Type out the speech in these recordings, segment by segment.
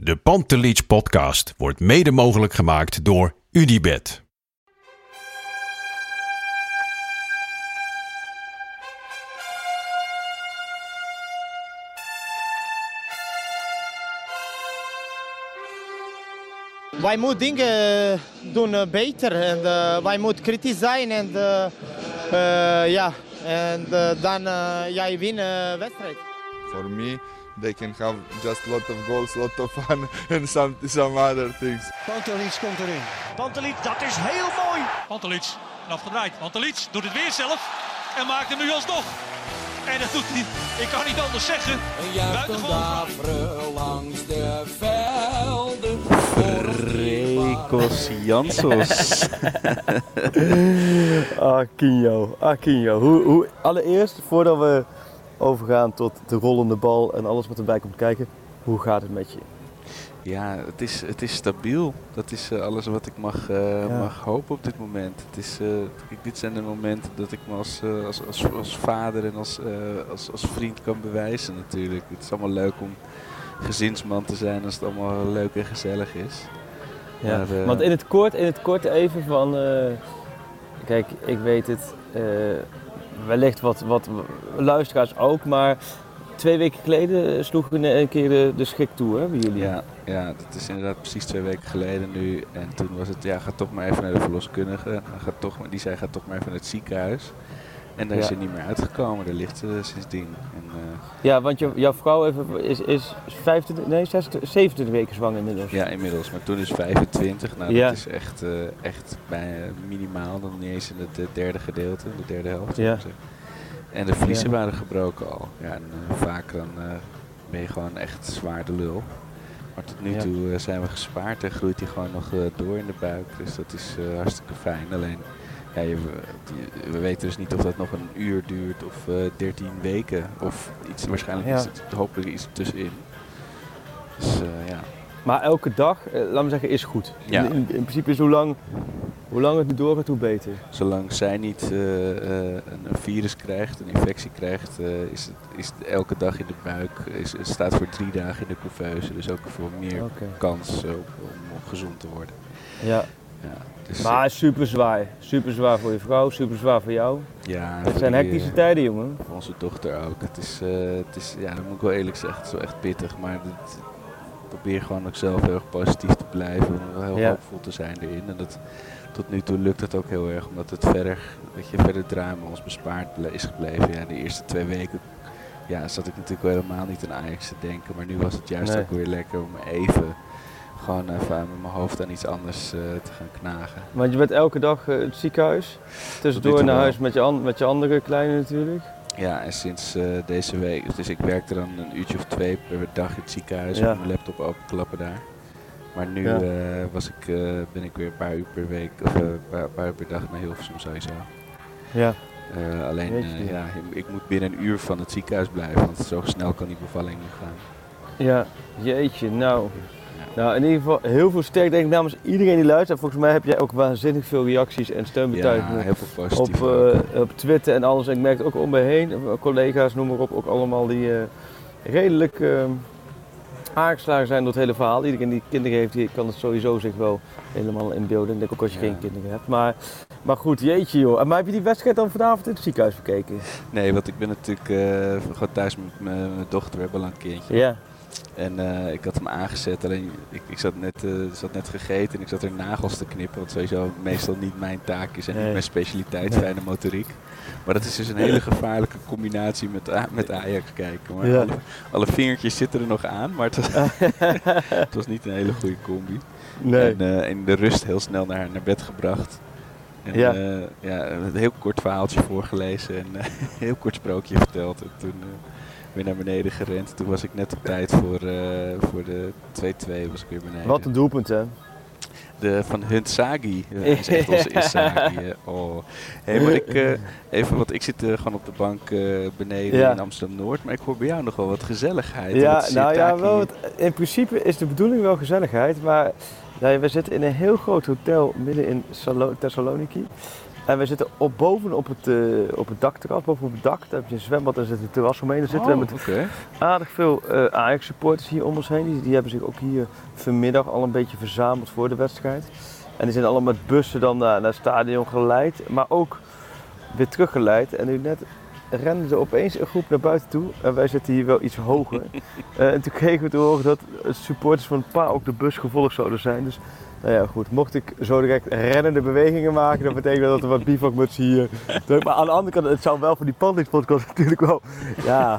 De Pantelich podcast wordt mede mogelijk gemaakt door UdiBet. Wij moeten dingen doen eh, beter en eh, wij moeten kritisch zijn en eh, eh, ja, en eh, dan eh, jij winnen wedstrijd. For me, they can have just a lot of goals, a lot of fun, and some some other things. Pantelic komt erin. Pantelic, dat is heel mooi. Pantelic, afgedraaid. Pantelic doet het weer zelf en maakt hem nu alsnog. En dat doet hij, ik kan niet anders zeggen. Een daveren langs de velden. Rekos Jansos. Akinjo, Akinjo. Hoe, hoe, allereerst, voordat we overgaan tot de rollende bal en alles wat erbij komt kijken, hoe gaat het met je? Ja, het is, het is stabiel. Dat is eh, alles wat ik mag, eh, Ja. mag hopen op dit moment. Het is, eh, dit zijn de momenten dat ik me als, als, als, als vader en als, als, als vriend kan bewijzen natuurlijk. Het is allemaal leuk om gezinsman te zijn als het allemaal leuk en gezellig is. Ja. Maar, Want in het kort, in het kort even van, kijk, ik weet het, wellicht wat, wat luisteraars ook, maar twee weken geleden sloegen we een keer de, de schik toe, hè, bij jullie. Ja, ja, dat is inderdaad precies twee weken geleden nu. En toen was het, ja, ga toch maar even naar de verloskundige. Ga toch, maar- die zei, ga toch maar even naar het ziekenhuis. En daar is hij niet meer uitgekomen. Daar ligt ze sindsdien. Eh, Ja, want je, jouw vrouw even, is, is 25, nee, 26, 27 weken zwanger inmiddels. Ja, inmiddels. Maar toen is 25. Nou, Ja. dat is echt, eh, echt bijna minimaal. Dan niet eens in het eh, derde gedeelte, de derde helft. Ja. En de vliezen Ja. waren gebroken al. Ja, en eh, vaak dan ben je gewoon echt zwaar de lul. Maar tot nu toe zijn we gespaard en groeit hij gewoon nog door in de buik. Dus dat is hartstikke fijn. Alleen, ja, je, we weten dus niet of dat nog een uur duurt of eh 13 weken. Of iets, waarschijnlijk Ja. is het hopelijk iets tussenin. Dus eh, ja. Maar elke dag, eh, laat me zeggen, is goed. Ja. In, in, in principe is hoe lang, hoe lang het doorgaat, hoe beter. Zolang zij niet een, virus krijgt, een infectie krijgt, is, het, is het elke dag in de buik. Is, het staat voor drie dagen in de couveuse. Dus ook voor meer kans op, om gezond te worden. Ja. Ja, dus, Maar super zwaar. Super zwaar voor je vrouw, super zwaar voor jou. ja, Het zijn hectische eh, tijden, jongen. Voor onze dochter ook. Het is, eh, het is, ja, dat moet ik wel eerlijk zeggen, het is wel echt pittig. Maar ik probeer gewoon ook zelf heel erg positief te blijven. Heel Ja. hoopvol te zijn erin. En dat, tot nu toe lukt het ook heel erg, omdat het verder, dat je verder drama ons bespaard is gebleven. Ja, de eerste twee weken ja, zat ik natuurlijk wel helemaal niet aan Ajax te denken. Maar nu was het juist Nee. ook weer lekker om even, gewoon even met mijn hoofd aan iets anders eh, te gaan knagen. Want je bent elke dag eh, het ziekenhuis. Tussendoor naar huis met je, met je andere kleine natuurlijk. Ja, en sinds eh, deze week, dus ik werkte dan een uurtje of twee per dag in het ziekenhuis Ja. om mijn laptop openklappen daar. Maar nu Ja. was ik, ben ik weer een paar uur per week, of een paar, paar uur per dag naar Hilversum sowieso. Ja. Alleen, ja, ik, ik moet binnen een uur van het ziekenhuis blijven, want zo snel kan die bevalling niet gaan. Ja, jeetje, nou. Nou, in ieder geval heel veel sterk denk ik namens iedereen die luistert. Volgens mij heb jij ook waanzinnig veel reacties en steunbetuigingen Ja, heel veel op, positief eh, op Twitter en alles. En ik merk het ook om me heen, collega's, noem maar op, ook allemaal die eh, redelijk eh, aangeslagen zijn door het hele verhaal. Iedereen die kinderen heeft, die kan het sowieso zich wel helemaal inbeelden. Ik denk ook als je Ja. geen kinderen hebt. Maar, maar goed, jeetje joh. Maar heb je die wedstrijd dan vanavond in het ziekenhuis bekeken? Nee, want ik ben natuurlijk eh, gewoon thuis met mijn mijn dochter, we hebben al een kindje. Ja. En eh, ik had hem aangezet, alleen ik, ik zat, net, eh, zat net gegeten en ik zat er nagels te knippen. Wat sowieso meestal niet mijn taak is en Nee. niet mijn specialiteit, Nee. fijne motoriek. Maar dat is dus een hele gevaarlijke combinatie met, A- met Ajax kijken. Maar Ja. alle, alle vingertjes zitten er nog aan, maar het was, het was niet een hele goede combi. Nee. En eh, in de rust heel snel naar, naar bed gebracht. En Ja. ja. een heel kort verhaaltje voorgelezen en een heel kort sprookje verteld. En toen weer naar beneden gerend. Toen was ik net op tijd voor, eh, voor de 2-2 was ik weer beneden. Wat een doelpunt, hè? De van Hunt Sagi. Dat is echt onze Isagi. Oh. Hey, maar ik, eh, even, want ik zit eh, gewoon op de bank eh, beneden Ja. in Amsterdam-Noord. Maar ik hoor bij jou nog wel wat gezelligheid. Ja, wat nou ja, wel, in principe is de bedoeling wel gezelligheid, maar nou, we zitten in een heel groot hotel midden in Salo- Thessaloniki. En we zitten op, boven op het, eh, op het dakterras, boven op het dak. Daar heb je een zwembad en zit een terras omheen. Daar zitten we Oh, met aardig veel eh, Ajax-supporters hier om ons heen. Die, die hebben zich ook hier vanmiddag al een beetje verzameld voor de wedstrijd. En die zijn allemaal met bussen dan naar, naar het stadion geleid, maar ook weer teruggeleid. En nu net renden er opeens een groep naar buiten toe. En wij zitten hier wel iets hoger. Eh, en toen kregen we te horen dat supporters van het paar ook de bus gevolgd zouden zijn. Dus nou ja, goed. Mocht ik zo direct rennende bewegingen maken, dan betekent dat er wat bivakmutsen hier. Maar aan de andere kant, het zou wel voor die Pandix podcast natuurlijk wel, ja,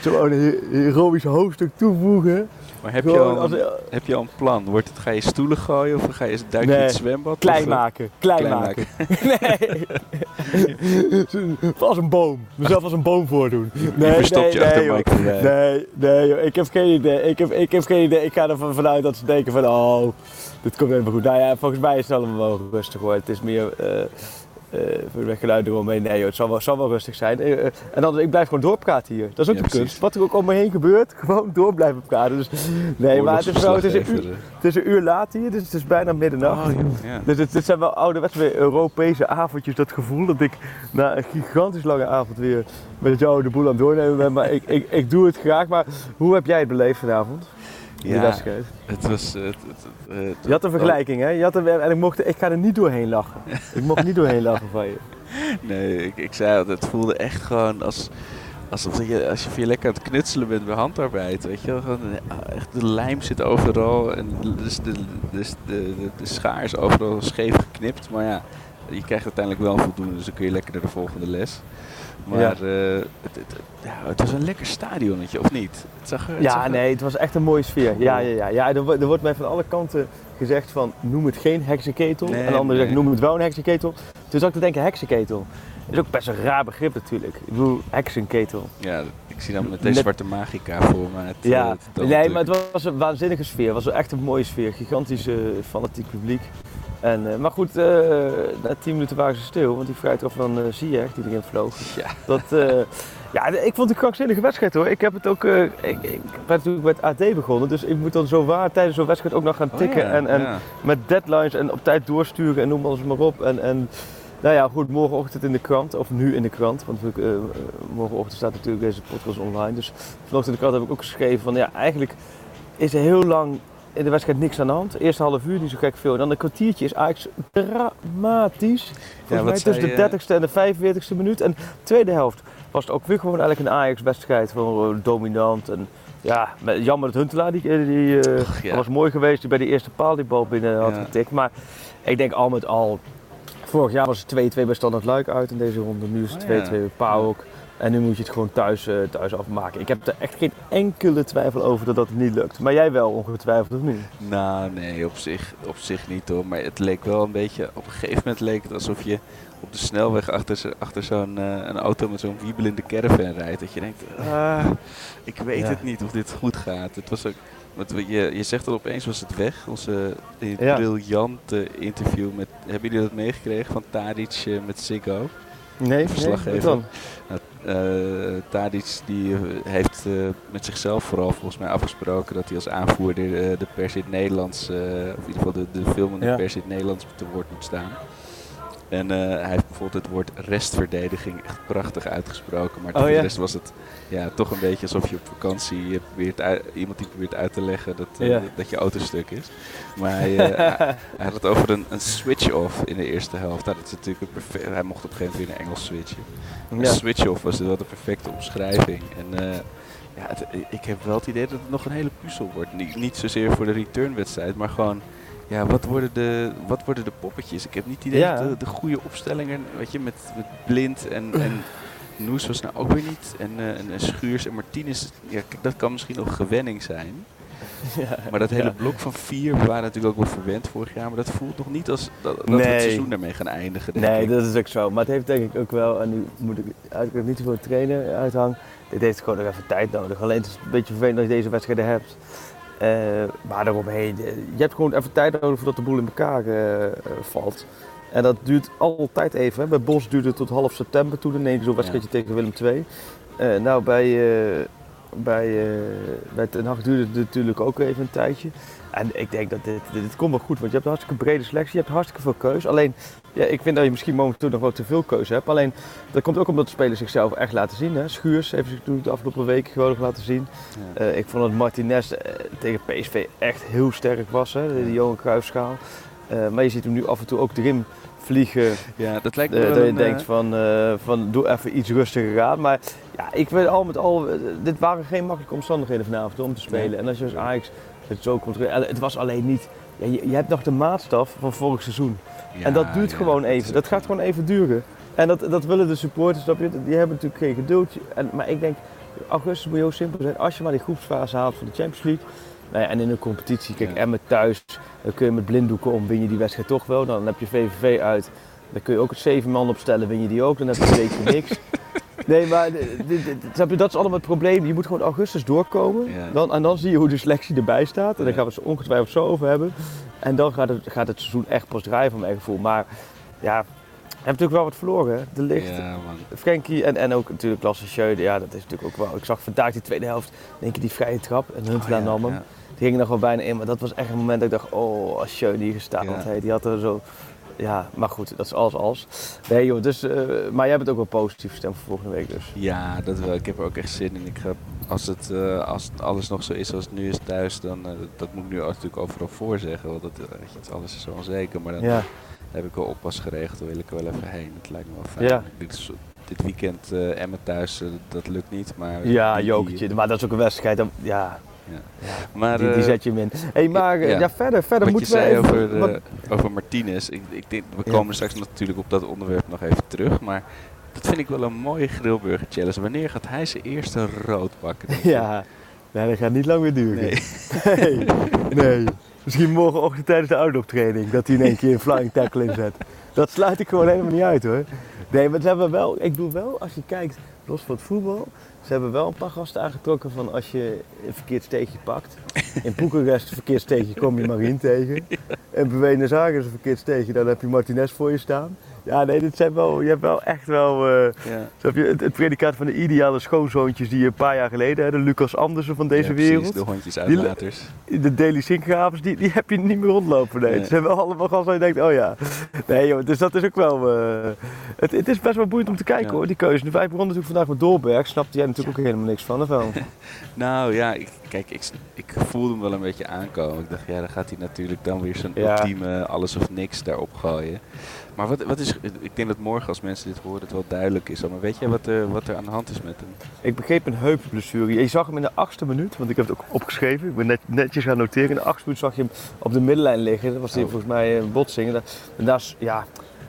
zo'n he- heroïsch hoofdstuk toevoegen. Maar heb je, al, als- een- heb je al een plan? Wordt het, ga je stoelen gooien of ga je duik je Nee, in het zwembad? Klein eh, maken, klein, klein maken. nee. als een boom. Mezelf als een boom voordoen. Nee, verstopt nee, je nee, achter. Nee, nee, joh. ik heb geen idee. Ik heb, ik heb geen idee. Ik ga ervan vanuit dat ze denken van, oh, dit komt helemaal goed. Nou ja, volgens mij is het allemaal wel rustig hoor. Het is meer eh eh voor de weggeluid eromheen. Nee joh, het zal wel, zal wel rustig zijn. Eh, eh, en dan, ik blijf gewoon doorpraten hier. Dat is ook Ja, de kunst. Wat er ook om me heen gebeurt, gewoon door blijven praten. Dus, nee, maar het is, wel, het, is een uur, het is een uur laat hier, dus het is bijna middernacht. Oh, joh, ja. Dus het, dit zijn wel ouderwets weer Europese avondjes. Dat gevoel dat ik na een gigantisch lange avond weer met jou de boel aan het doornemen ben. Maar ik, ik, ik doe het graag. Maar hoe heb jij het beleefd vanavond? Die Ja, wedstrijd. het was... Het, het, het- het- Je had een vergelijking, hè? Je had een, en ik, mocht, ik ga er niet doorheen lachen. Ik mocht niet doorheen lachen van je. Nee, ik, ik zei al, het voelde echt gewoon als, alsof je, als je weer lekker aan het knutselen bent bij handarbeid. Weet je wel, gewoon, eh, echt de lijm zit overal en dus de, dus de, de, de schaar is overal scheef geknipt. Maar ja, je krijgt uiteindelijk wel voldoende, dus dan kun je lekker naar de volgende les. Maar Ja. eh, het, het, ja, het was een lekker stadionnetje, of niet? Het zag het Ja, zag nee, het was echt een mooie sfeer. Ja, ja, ja. ja er, wordt- er wordt mij van alle kanten gezegd van noem het geen heksenketel. Nee, en de ander nee. zegt noem het wel een heksenketel. Toen zat ik te denken heksenketel. Is ook best een raar begrip natuurlijk. Ik bedoel, heksenketel. Ja, ik zie dan met deze Net- zwarte magica voor me. Het, Ja, eh, het nee, maar het was een waanzinnige sfeer. Het was echt een mooie sfeer. Gigantisch eh, fanatiek publiek. En, eh, maar goed, eh, na tien minuten waren ze stil, want die vrijtrap van uh, Ziyech, die erin vloog. Ja. Dat, eh, ja, ik vond het een krankzinnige wedstrijd hoor. Ik heb het ook, eh, ik, ik ben natuurlijk met AD begonnen, dus ik moet dan zo waar tijdens zo'n wedstrijd ook nog gaan Oh tikken. ja, en en ja. met deadlines en op tijd doorsturen en noem alles maar op. En, en nou ja, goed, morgenochtend in de krant, of nu in de krant, want eh, eh, morgenochtend staat natuurlijk deze podcast online. Dus vanochtend in de krant heb ik ook geschreven van ja, eigenlijk is er heel lang in de wedstrijd niks aan de hand. Eerste half uur niet zo gek veel. En dan een kwartiertje is Ajax dramatisch. Volgens wat mij tussen de je? 30ste en de 45ste minuut. En de tweede helft was het ook weer gewoon eigenlijk een Ajax-wedstrijd. Gewoon dominant. En ja, jammer dat Huntelaar, die, die eh, ja. dat was mooi geweest. Die bij die eerste paal die bal binnen had Ja. getikt. Maar ik denk al met al, vorig jaar was het 2-2 bij Standard Luik uit in deze ronde. Nu is het Oh, 2-2 ja. bij Paok. En nu moet je het gewoon thuis, eh, thuis afmaken. Ik heb er echt geen enkele twijfel over dat dat niet lukt. Maar jij wel ongetwijfeld of niet? Nou, nee, op zich, op zich niet hoor. Maar het leek wel een beetje, op een gegeven moment leek het alsof je op de snelweg achter, achter zo'n eh, een auto met zo'n wiebelende caravan rijdt. Dat je denkt, ah, ik weet Ja. het niet of dit goed gaat. Het was ook, want je, je zegt al opeens was het weg. Onze Ja. briljante interview met, hebben jullie dat meegekregen van Tadic eh, met Ziggo? Nee, verslaggever. nee? Nou, eh, Tadic die eh, heeft eh, met zichzelf vooral volgens mij afgesproken dat hij als aanvoerder de pers in het Nederlands, of in ieder geval de, de filmende Ja. pers in het Nederlands te woord moet staan. En eh, hij heeft bijvoorbeeld het woord restverdediging echt prachtig uitgesproken. Maar Oh, voor de rest was het ja, toch een beetje alsof je op vakantie eh, probeert uit- iemand die probeert uit te leggen dat, eh, Ja. dat je auto stuk is. Maar hij, eh, hij, had het over een, een switch-off in de eerste helft. Nou, dat is natuurlijk een perfect, hij mocht op een gegeven moment weer naar Engels switchen. Een Ja. switch-off was wel de perfecte omschrijving. En ja, het- ik heb wel het idee dat het nog een hele puzzel wordt. Niet, niet zozeer voor de returnwedstrijd, maar gewoon... Ja, wat worden, de, wat worden de poppetjes? Ik heb niet het idee Ja. dat de, de goede opstellingen, weet je, met, met Blind en, en Noes was nou ook weer niet. En, eh, en, en Schuurs en Martinez, ja, kijk, dat kan misschien nog gewenning zijn. Ja, Maar dat hele ja. blok van vier, we waren natuurlijk ook wel verwend vorig jaar, maar dat voelt nog niet als dat, dat we het seizoen daarmee gaan eindigen. denk Nee, ik. dat is ook zo. Maar het heeft denk ik ook wel, en nu moet ik eigenlijk niet te veel trainer uithang. Dit heeft gewoon nog even tijd nodig. Alleen het is een beetje vervelend dat je deze wedstrijden hebt. Eh, maar daaromheen, eh, je hebt gewoon even tijd nodig voordat de boel in elkaar eh, valt. En dat duurt altijd even. Hè. Bij Bos duurde het tot half september toen in één zo'n wedstrijdje tegen Willem II. Nou, bij, bij, bij Ten Hag duurde het natuurlijk ook even een tijdje. En ik denk dat dit, dit, dit komt wel goed, want je hebt een hartstikke brede selectie, je hebt hartstikke veel keus. Alleen, ja, ik vind dat je misschien momenteel nog wel te veel keuze hebt. Alleen, dat komt ook omdat de spelers zichzelf echt laten zien. Hè. Schuurs heeft zich toen de afgelopen weken gewoon nog laten zien. Ja. Eh, ik vond dat Martinez eh, tegen PSV echt heel sterk was, hè, de, de Johan Cruijffschaal. Eh, maar je ziet hem nu af en toe ook erin vliegen. Ja, dat lijkt me wel dat je een, denkt van, van doe even iets rustiger aan. Maar ja, ik weet al met al, dit waren geen makkelijke omstandigheden vanavond om te spelen. Nee. En als je als Ajax het zo controleert, het was alleen niet, ja, je, je hebt nog de maatstaf van vorig seizoen. ja, en dat duurt ja, gewoon even, dat gaat gewoon even duren. En dat, dat willen de supporters, snap je? die hebben natuurlijk geen geduld. En, maar ik denk, augustus moet heel simpel zijn. Als je maar die groepsfase haalt van de Champions League. Nou ja, en in een competitie, kijk, Ja. Emmen thuis, dan kun je met blinddoeken om, win je die wedstrijd toch wel. Dan heb je VVV uit, dan kun je ook het zeven man opstellen, win je die ook. Dan heb je een weekje niks. Nee, maar je, dat is allemaal het probleem. Je moet gewoon augustus doorkomen. Ja. Dan, en dan zie je hoe de selectie erbij staat. En daar gaan we het ongetwijfeld zo over hebben. En dan gaat het, gaat het seizoen echt pas draaien van mijn gevoel. Maar ja, je hebt natuurlijk wel wat verloren. hè. De licht, Ja. Frenkie en, en ook natuurlijk Lasse Schöne. Ja, dat is natuurlijk ook wel. Ik zag vandaag die tweede helft, denk je die vrije trap. En Huntelaar Oh, ja, nam hem. ja. Die ging er gewoon bijna in. Maar dat was echt een moment dat ik dacht, oh, als Schöne hier gestaan had. Hey, die had er zo... Ja, maar goed, dat is alles als. Nee joh, dus, eh, maar jij bent ook wel positief gestemd voor volgende week dus. Ja, dat wel. Ik heb er ook echt zin in. Ik ga, als, het, eh, als alles nog zo is zoals het nu is thuis, dan uh, dat moet ik nu natuurlijk overal voor zeggen. Want dat, weet je, alles is zo onzeker. Maar dan Ja. heb ik wel oppas geregeld. Dan wil ik er wel even heen. Het lijkt me wel fijn. Ja. Dit, dit weekend Emmen thuis, dat lukt niet. Maar Ja, jokertje. Maar dat is ook een wedstrijd. dan- Ja, Ja. Maar, die, die eh, zet je hem in. hey, maar eh, ja. ja. verder, verder Wat je moeten we zei even... over, wat- eh, over Martinez. Ik, ik denk, we Ja. komen straks natuurlijk op dat onderwerp nog even terug. Maar dat vind ik wel een mooie grillburger challenge. Wanneer gaat hij zijn eerste rood pakken? ja, nee, dat gaat niet lang meer duren. Nee. Nee, nee. Misschien morgenochtend tijdens de outdoor-training dat hij in één keer een flying tackle inzet. Dat sluit ik gewoon helemaal niet uit hoor. Nee, maar hebben wel, ik bedoel wel, als je kijkt, los van het voetbal, ze hebben wel een paar gasten aangetrokken van als je een verkeerd steekje pakt. In Boekarest een verkeerd steekje kom je Marien tegen. En Zagen is een verkeerd steekje, dan heb je Martinez voor je staan. Ja, nee, dit zijn wel, je hebt wel echt wel, eh, Ja. snap je, het, het predicaat van de ideale schoonzoontjes die je een paar jaar geleden, hè, de Lucas Andersen van deze Ja, precies, wereld. de hondjes Die- uitlaters. De Daily Sinkgravers, die, die heb je niet meer rondlopen. Nee. Nee. Het zijn wel allemaal gasten waar je denkt, oh ja. Nee joh, dus dat is ook wel... eh, het, het is best wel boeiend om te kijken Ja. hoor, die keuze. Wij begonnen natuurlijk vandaag met Doorberg. Snapte jij natuurlijk ook helemaal niks van, of wel? Nou ja, ik, kijk, ik, ik voelde hem wel een beetje aankomen. Ik dacht, ja, dan gaat hij natuurlijk dan weer zijn ultieme alles of niks daarop gooien. Maar wat, wat is, ik denk dat morgen als mensen dit horen het wel duidelijk is. Maar weet jij wat er, wat er aan de hand is met hem? Ik begreep een heupblessure. Je zag hem in de achtste minuut, want ik heb het ook opgeschreven. Ik ben net, netjes gaan noteren. In de achtste minuut zag je hem op de middenlijn liggen. Dat was Oh. volgens mij een botsing. En dat is, ja,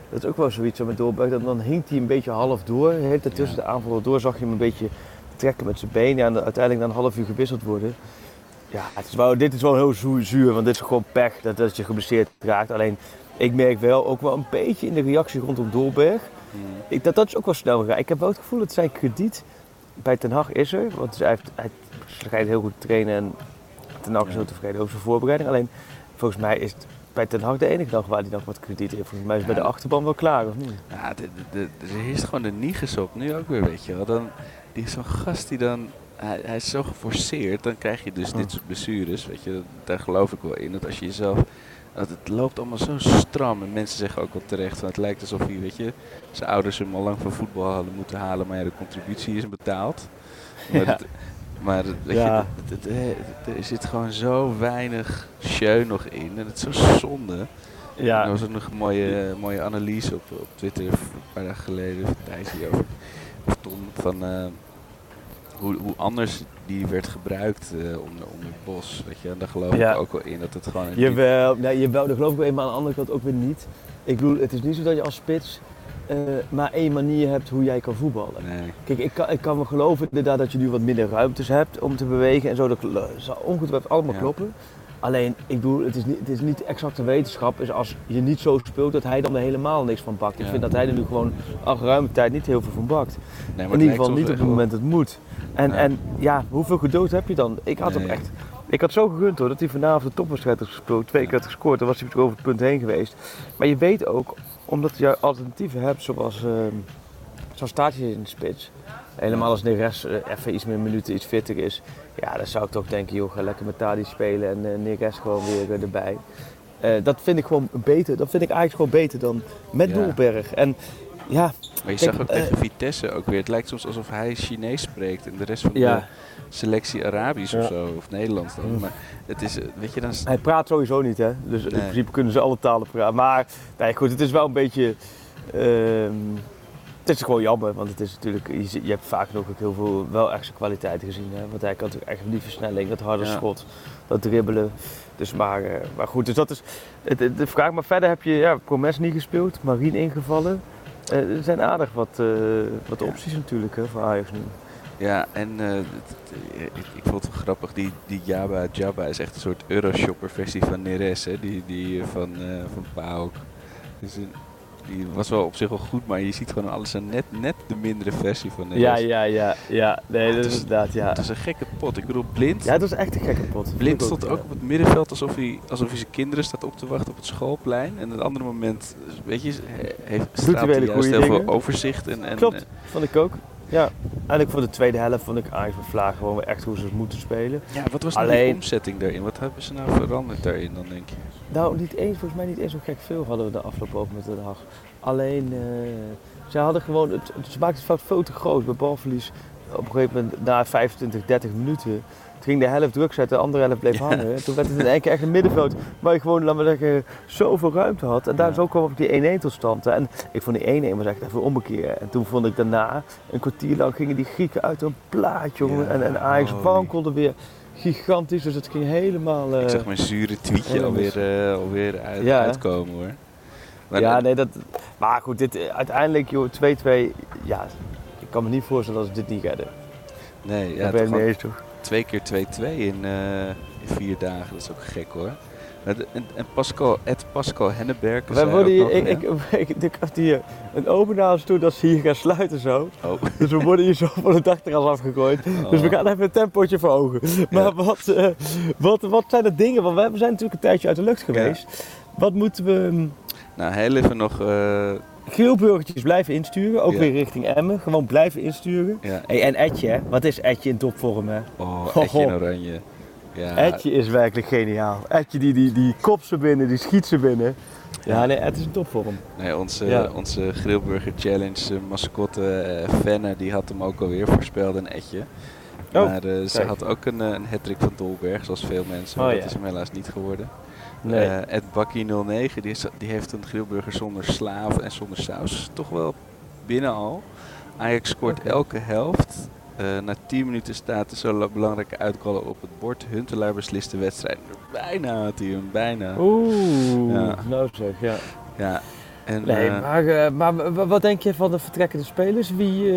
dat is ook wel zoiets zo met Doorberg. Dat, dan hinkt hij een beetje half door. De hele tijd tussen Ja. de aanval door zag je hem een beetje trekken met zijn benen. En dan uiteindelijk na een half uur gewisseld worden. Ja, het is wel, dit is wel heel zuur, want dit is gewoon pech dat, dat je geblesseerd raakt. Alleen, ik merk wel ook wel een beetje in de reactie rondom Dolberg. Ik, dat, dat is ook wel snel gegaan. Ik heb wel het gevoel dat zijn krediet bij Ten Hag is er. Want hij, heeft, hij schijnt heel goed te trainen en Ten Hag is heel tevreden over zijn voorbereiding. Alleen, volgens mij is het bij Ten Hag de enige dag waar hij nog wat krediet heeft. Volgens mij is bij de achterban wel klaar, of niet? Ja, de, de, de, er heerst gewoon de nieges op. Nu ook weer, weet je wel. Dan, die is zo'n gast die dan... Hij, hij is zo geforceerd. Dan krijg je dus dit soort blessures. Weet je, daar geloof ik wel in. Dat als je jezelf... Dat het loopt allemaal zo stram. En mensen zeggen ook wel terecht van het lijkt alsof hij, weet je, zijn ouders hem al lang van voetbal hadden moeten halen, maar ja, de contributie is betaald. Maar, Ja. het- maar weet Ja. je, het- het- het- er zit gewoon zo weinig show nog in. En het is zo zonde. Er was ook nog een mooie, mooie analyse op, op Twitter een paar dagen geleden van Thijs hier over of Tom van, eh, hoe, hoe anders die werd gebruikt eh, onder, onder Bos. Weet je, en daar geloof Ja. ik ook wel in dat het gewoon... Jawel, nee, jawel, dat geloof ik wel in, maar aan de andere kant ook weer niet. Ik bedoel, het is niet zo dat je als spits eh, maar één manier hebt hoe jij kan voetballen. Nee. Kijk, ik kan, ik kan me geloven inderdaad dat je nu wat minder ruimtes hebt om te bewegen en zo. Dat zal ongetwijfeld allemaal Ja. kloppen. Alleen, ik bedoel, het is niet, het is niet exacte wetenschap. Is als je niet zo speelt, dat hij dan er helemaal niks van bakt. Ik Ja. vind dat hij er nu gewoon al geruime tijd niet heel veel van bakt. Nee, In het ieder geval niet op het moment dat het moet. En Ja. en ja, hoeveel geduld heb je dan? Ik had hem Nee. echt. Ik had zo gegund hoor dat hij vanavond de topwedstrijd had gespeeld. Twee keer had gescoord. Dan was hij natuurlijk over het punt heen geweest. Maar je weet ook, omdat je alternatieven hebt zoals. ehm zoals Tadic in de spits. Helemaal als Neres eh, even iets meer minuten, iets fitter is. Ja, dan zou ik toch denken, joh, ga lekker met Tadic spelen en uh, Neres gewoon weer eh, erbij. Dat vind ik gewoon beter. Dat vind ik eigenlijk gewoon beter dan met Ja. Dolberg. En ja, Maar je zag ook eh, tegen Vitesse ook weer. Het lijkt soms alsof hij Chinees spreekt en de rest van Ja. de selectie Arabisch of Ja. zo. Of Nederlands dan. Mm. Maar het is, eh, weet je, dan... is- Hij praat sowieso niet, hè? Dus in principe kunnen ze alle talen praten. Maar nee, goed, het is wel een beetje. ehm, het is gewoon jammer, want het is natuurlijk. Je, je hebt vaak nog ook heel veel wel extra kwaliteiten gezien. Hè? Want hij kan natuurlijk echt die versnelling, dat harde Ja. schot, dat dribbelen. Dus maar, eh, maar goed, dus dat is de vraag. Maar verder heb je ja, Promes niet gespeeld, Marien ingevallen. Eh, er zijn aardig wat, eh, wat Ja. opties natuurlijk hè, voor Ajax nu. Ja, en eh, ik, ik vond het wel grappig. Die, die Jabba Jabba is echt een soort Euroshopper versie van Neres. Hè? Die, die van, eh van PAOK. Dus een- die was wel op zich wel goed, maar je ziet gewoon alles een net, net de mindere versie van Neres. Ja, ja, ja, ja. Nee, dat het is inderdaad, ja. Het is een gekke pot. Ik bedoel, Blind, Ja, het was echt een gekke pot. Blind stond ja. ook op het middenveld alsof hij, alsof hij zijn kinderen staat op te wachten op het schoolplein. En op een andere moment, weet je, heeft straalt hij juist heel veel overzicht. En, en, Klopt, vond ik ook. Ja, eigenlijk voor de tweede helft vond ik Ajax Vlaag gewoon echt hoe ze het moeten spelen. ja, wat was nou Alleen- omzetting daarin? Wat hebben ze nou veranderd daarin dan, denk je? Nou, niet eens, volgens mij niet eens zo gek veel hadden we de afgelopen over met de. Alleen, ze hadden gewoon, het, ze maakten het fout veel te groot bij balverlies. Op een gegeven moment, na 25, 30 minuten, ging de helft druk zetten, de andere helft bleef Ja. hangen. Toen werd het in één keer echt een middenveld waar je gewoon, laten we zeggen, zoveel ruimte had. En daar zo kwam ook die 1-1 tot stand. En ik vond die 1-1 was echt even ombekeer. En toen vond ik daarna, een kwartier lang, gingen die Grieken uit een plaat, jongen. Ja, En, en Ajax wankelde weer gigantisch, dus het ging helemaal... eh, ik zag mijn zure tweetje alweer, eh, alweer uit, Ja, hè? uitkomen hoor. Maar, ja, eh, nee, dat. Maar goed, dit, eh, uiteindelijk, joh, 2-2. Ja, ik kan me niet voorstellen dat ze dit niet redden. nee, Ja, dat ben ik mee wel eens toch? Twee keer 2-2 in, eh, in vier dagen, dat is ook gek hoor. De- En, en Pascal, Ed Pascal Henneberg. Zei worden hier, ik, ik, ik, ik hier een open naar ons toe dat ze hier gaan sluiten zo. Oh. Dus we worden hier zo van het dachterras afgegooid. Dus we Oh. gaan even een tempootje verhogen. Maar wat, eh, wat, wat zijn de dingen? Want we zijn natuurlijk een tijdje uit de lucht geweest. Wat moeten we... hm, Nou, heel even nog. eh, Geelburgertjes blijven insturen, ook Ja. weer richting Emmen. Gewoon blijven insturen. ja. Hey, en Etje, hè? wat is Etje in topvorm hè? Oh, Etje in oranje. Ja, Etje is werkelijk geniaal. Etje die, die, die kopt ze binnen, die schiet ze binnen. Ja, nee, het is een topvorm. Nee, onze, Ja. onze Grillburger Challenge eh, mascotte eh, Fenne, die had hem ook alweer voorspeld, een Etje. Oh, maar eh, ze had ook een, een hattrick van Dolberg, zoals veel mensen. Maar Oh, dat ja. is hem helaas niet geworden. Nee. Eh, Ed Bakkie 09, die, is, die heeft een grillburger zonder slaaf en zonder saus. Toch wel binnen al. Ajax scoort elke helft. Eh, na 10 minuten staat er zo'n belangrijke uitgoal op het bord. Huntelaar beslist de wedstrijd. Bijna had hij hem, bijna. Oeh, Ja. nou zeg, ja. Ja. En, Nee, eh, maar, maar wat denk je van de vertrekkende spelers? Wie,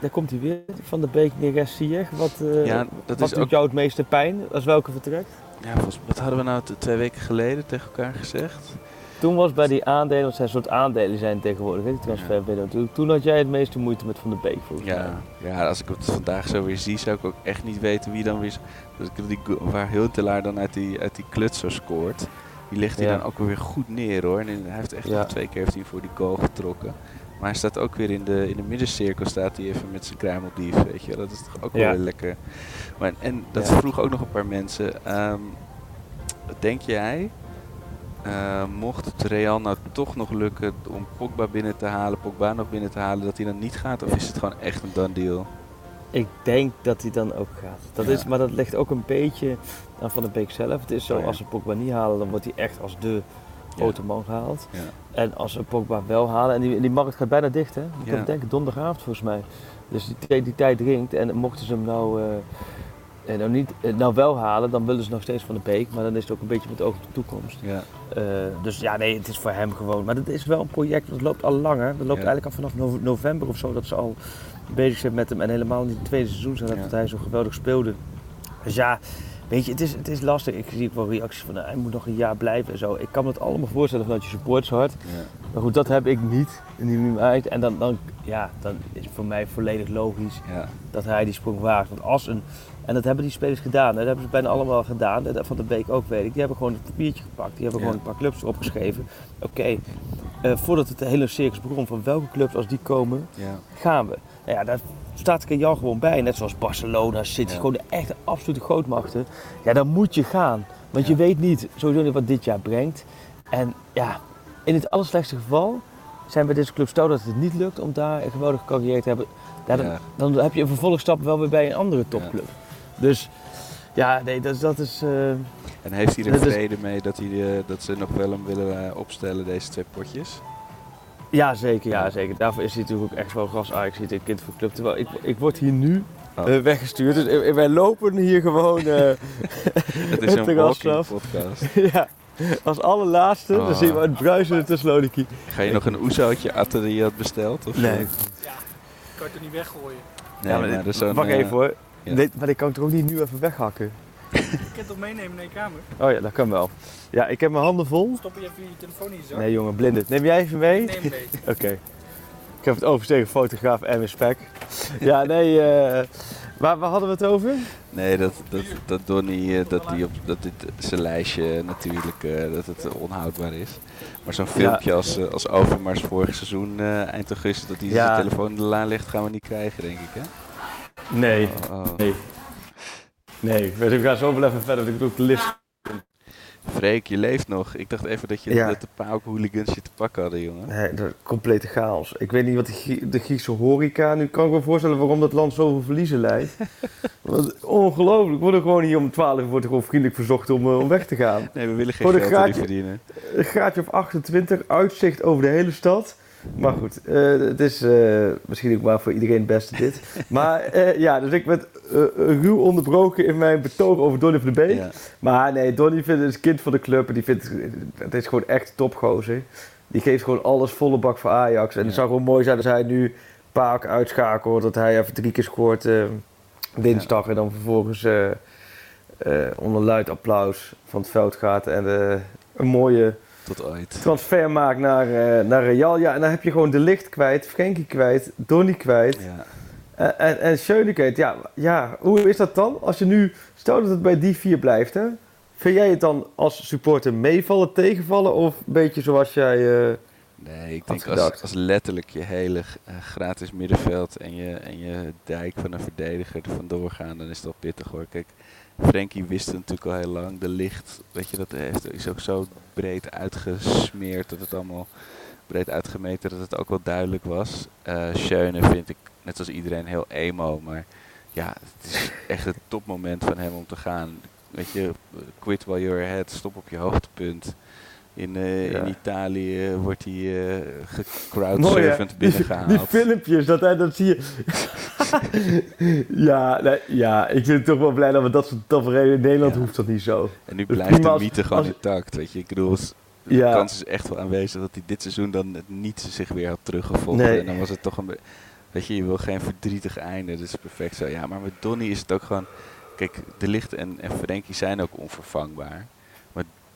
daar komt hij weer, Van de Beek, Neres, Ziyech. Wat, Ja, dat wat is doet ook- jou het meeste pijn? Als welke vertrekt? Ja, volgens, wat hadden we nou twee weken geleden tegen elkaar gezegd? Toen was bij die aandelen, want zijn soort aandelen zijn tegenwoordig, hè, die transferwindow. Toen, toen had jij het meeste moeite met Van de Beek volgens mij. Ja, ja, als ik het vandaag zo weer zie, zou ik ook echt niet weten wie dan weer... Dus ik, die, waar Huntelaar dan uit die, uit die kluts zo scoort. Die ligt hij Ja. dan ook weer goed neer hoor. En hij heeft echt Ja. nog twee keer heeft hij voor die goal getrokken. Maar hij staat ook weer in de, in de middencirkel, staat hij even met zijn kruimeldief, weet je. Dat is toch ook Ja. wel lekker. Maar, en dat Ja. vroeg ook nog een paar mensen. Ehm, denk jij, eh, mocht het Real nou toch nog lukken om Pogba binnen te halen, Pogba nog binnen te halen, dat hij dan niet gaat? Of is het gewoon echt een done deal? Ik denk dat hij dan ook gaat. Dat is, maar dat ligt ook een beetje aan Van de Beek zelf. Het is zo, Oh als ze Pogba niet halen, dan wordt hij echt als de grote man gehaald. Ja. En als ze Pogba wel halen, en die, die markt gaat bijna dicht hè, ik Ja. denken, donderdagavond volgens mij. Dus die, die, tijd dringt en mochten ze hem nou, eh, eh, nou, niet, eh, nou wel halen, dan willen ze nog steeds van de Beek. Maar dan is het ook een beetje met oog op de toekomst. Ja. Dus ja, nee, het is voor hem gewoon. Maar het is wel een project, dat loopt al langer. Dat loopt Ja. eigenlijk al vanaf no- november of zo, dat ze al bezig zijn met hem. En helemaal niet het tweede seizoen zijn, dat hij zo geweldig speelde. Dus ja, weet je, het is, het is lastig. Ik zie ook wel reacties van, nou, hij moet nog een jaar blijven en zo. Ik kan me het allemaal voorstellen vanuit je supportershart. Ja. Maar goed, dat heb ik niet. Uit. En dan, dan, ja, dan is het voor mij volledig logisch Ja. dat hij die sprong waagt. Want als een, en dat hebben die spelers gedaan. Dat hebben ze bijna allemaal gedaan. Dat Van de Beek ook weet ik. Die hebben gewoon het papiertje gepakt. Die hebben Ja. gewoon een paar clubs opgeschreven. Oké, eh, voordat het hele circus begon, van welke clubs als die komen, Ja. gaan we. Nou ja, daar staat Jan gewoon bij. Net zoals Barcelona, City, Ja. gewoon de echte absolute grootmachten. Ja, dan moet je gaan. Want je weet niet sowieso niet wat dit jaar brengt. En ja, in het allerslechtste geval zijn bij deze club stel dat het niet lukt om daar een geweldige carrière te hebben. Ja, dan, dan heb je een vervolgstap wel weer bij een andere topclub. Dus ja, nee, dat, is- dat is... eh, En heeft hij er is- vrede mee dat, hij, eh, dat ze nog wel hem willen eh, opstellen, deze twee potjes? Ja, zeker, ja, zeker. Daarvoor is hij natuurlijk ook echt wel gas Ajax, een kind van de club. Terwijl ik, ik word hier nu Oh. eh, weggestuurd. Dus eh, wij lopen hier gewoon eh Het is een walking podcast. ja, als allerlaatste. Oh. Dan zien we het bruisen tussen Lodiki. Ga je nog een oezootje achter die je had besteld? Of Nee. zo? Kan je het er niet weggooien? Nee, Ja, maar, er dit- is even hoor. ja. Nee, maar ik kan het toch ook niet nu even weghakken? Je kunt het toch meenemen naar je kamer? Oh ja, dat kan wel. Ja, ik heb mijn handen vol. Stop je even je telefoon in je zak? Nee jongen, blinde. Neem jij even mee? Neem mee. Oké. Ik heb het overstegen fotograaf en spek. Ja, nee, eh waar, waar hadden we het over? Nee, dat, dat, dat Donny, eh, dat, die op, dat dit zijn lijstje natuurlijk, eh, dat het onhoudbaar is. Maar zo'n filmpje als, als Overmars vorig seizoen, eh, eind augustus, dat hij Ja. zijn telefoon in de laan ligt, gaan we niet krijgen, denk ik, hè? Nee. Oh, oh. Nee. Nee, we gaan zo wel even verder. Ik doe de list. Freek, je leeft nog. Ik dacht even dat, je, Ja. dat de Pauk hooligans je te pakken hadden, jongen. Nee, dat is complete chaos. Ik weet niet wat de, Grie- de Griekse horeca... Nu kan ik me voorstellen waarom dat land zoveel verliezen leidt. Want ongelooflijk. We worden gewoon hier om 12 uur wordt er gewoon vriendelijk verzocht om, eh, om weg te gaan. Nee, we willen geen geld graadje- verdienen. Een graadje of 28, uitzicht over de hele stad. Maar goed, eh, het is eh, misschien ook maar voor iedereen het beste dit. Maar eh, ja, dus ik werd ruw onderbroken in mijn betoog over Donny van de Beek. Ja. Maar nee, Donny vindt, is kind van de club en die vindt het is gewoon echt topgozer. Die geeft gewoon alles volle bak voor Ajax. En het zou gewoon mooi zijn als hij nu Paak uitschakelt, dat hij even drie keer scoort dinsdag en dan vervolgens onder luid applaus van het veld gaat en een mooie Tot ooit. transfer maakt naar, eh, naar Real. Ja, en dan heb je gewoon de licht kwijt, Frenkie kwijt, Donny kwijt. Ja. En, en, en Schöne kwijt. Ja, ja, hoe is dat dan? Als je nu, stel dat het bij die vier blijft, hè? Vind jij het dan als supporter meevallen, tegenvallen of een beetje zoals jij... eh, Nee, ik denk als, als letterlijk je hele eh, gratis middenveld en je, en je dijk van een verdediger er vandoor gaan, dan is wel pittig hoor. Kijk, Frenkie wist het natuurlijk al heel lang. De licht, weet je, dat is ook zo breed uitgesmeerd dat het allemaal breed uitgemeten dat het ook wel duidelijk was. Eh Schöne vind ik, net als iedereen, heel emo, maar ja, het is echt het topmoment van hem om te gaan. Weet je, quit while you're ahead, stop op je hoogtepunt. In, eh, Ja. in Italië wordt hij eh Mooi, hè? gecrowdsurfend Die, binnengehaald. die filmpjes, dat, hè, dat zie je... ja, nee, ja, ik het toch wel blij dat we dat soort tafereelen... In Nederland Ja. hoeft dat niet zo. En nu blijft de als- mythe gewoon als- intact. Weet je, ik bedoel, de Ja. kans is echt wel aanwezig dat hij dit seizoen dan het niet zich weer had teruggevonden. Nee. En dan was het toch een beetje. Weet je, je wil geen verdrietig einde. Dat is perfect zo. Ja, maar met Donny is het ook gewoon. Kijk, De Licht en, en Frenkie zijn ook onvervangbaar.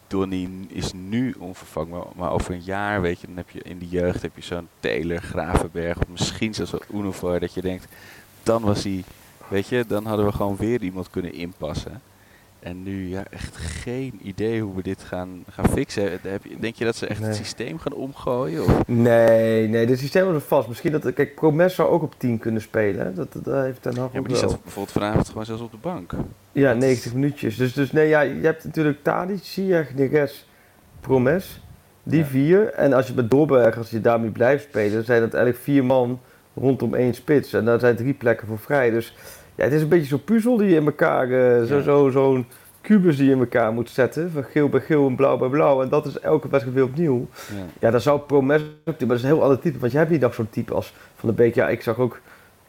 Donny is nu onvervangbaar. Maar over een jaar, weet je, dan heb je in de jeugd heb je zo'n Taylor, Gravenberg. Of misschien zelfs wel Unovar. Dat je denkt, dan was hij. Weet je, dan hadden we gewoon weer iemand kunnen inpassen. En nu, ja, echt geen idee hoe we dit gaan, gaan fixen. Heb je, denk je dat ze echt Nee. het systeem gaan omgooien? Of? Nee, nee, de systeem is vast. Misschien dat... Kijk, Promes zou ook op 10 kunnen spelen. Dat, dat heeft Ten Hag Ja, maar die zat bijvoorbeeld vanavond gewoon zelfs op de bank. Ja, Dat is- 90 minuutjes. Dus, dus nee, ja, je hebt natuurlijk Tadic, Ziyech, Neres, Promes. Die Ja. vier. En als je met Doorberg, als je daarmee blijft spelen, dan zijn dat eigenlijk vier man rondom één spits. En daar zijn drie plekken voor vrij. Dus ja, het is een beetje zo'n puzzel die je in elkaar, eh, zo, Ja. zo, zo'n kubus die je in elkaar moet zetten. Van geel bij geel en blauw bij blauw. En dat is elke wedstrijd weer opnieuw. Ja. Ja, dan zou Promes ook maar dat is een heel ander type. Want jij hebt niet nog zo'n type als Van de Beek. Ja, ik zag ook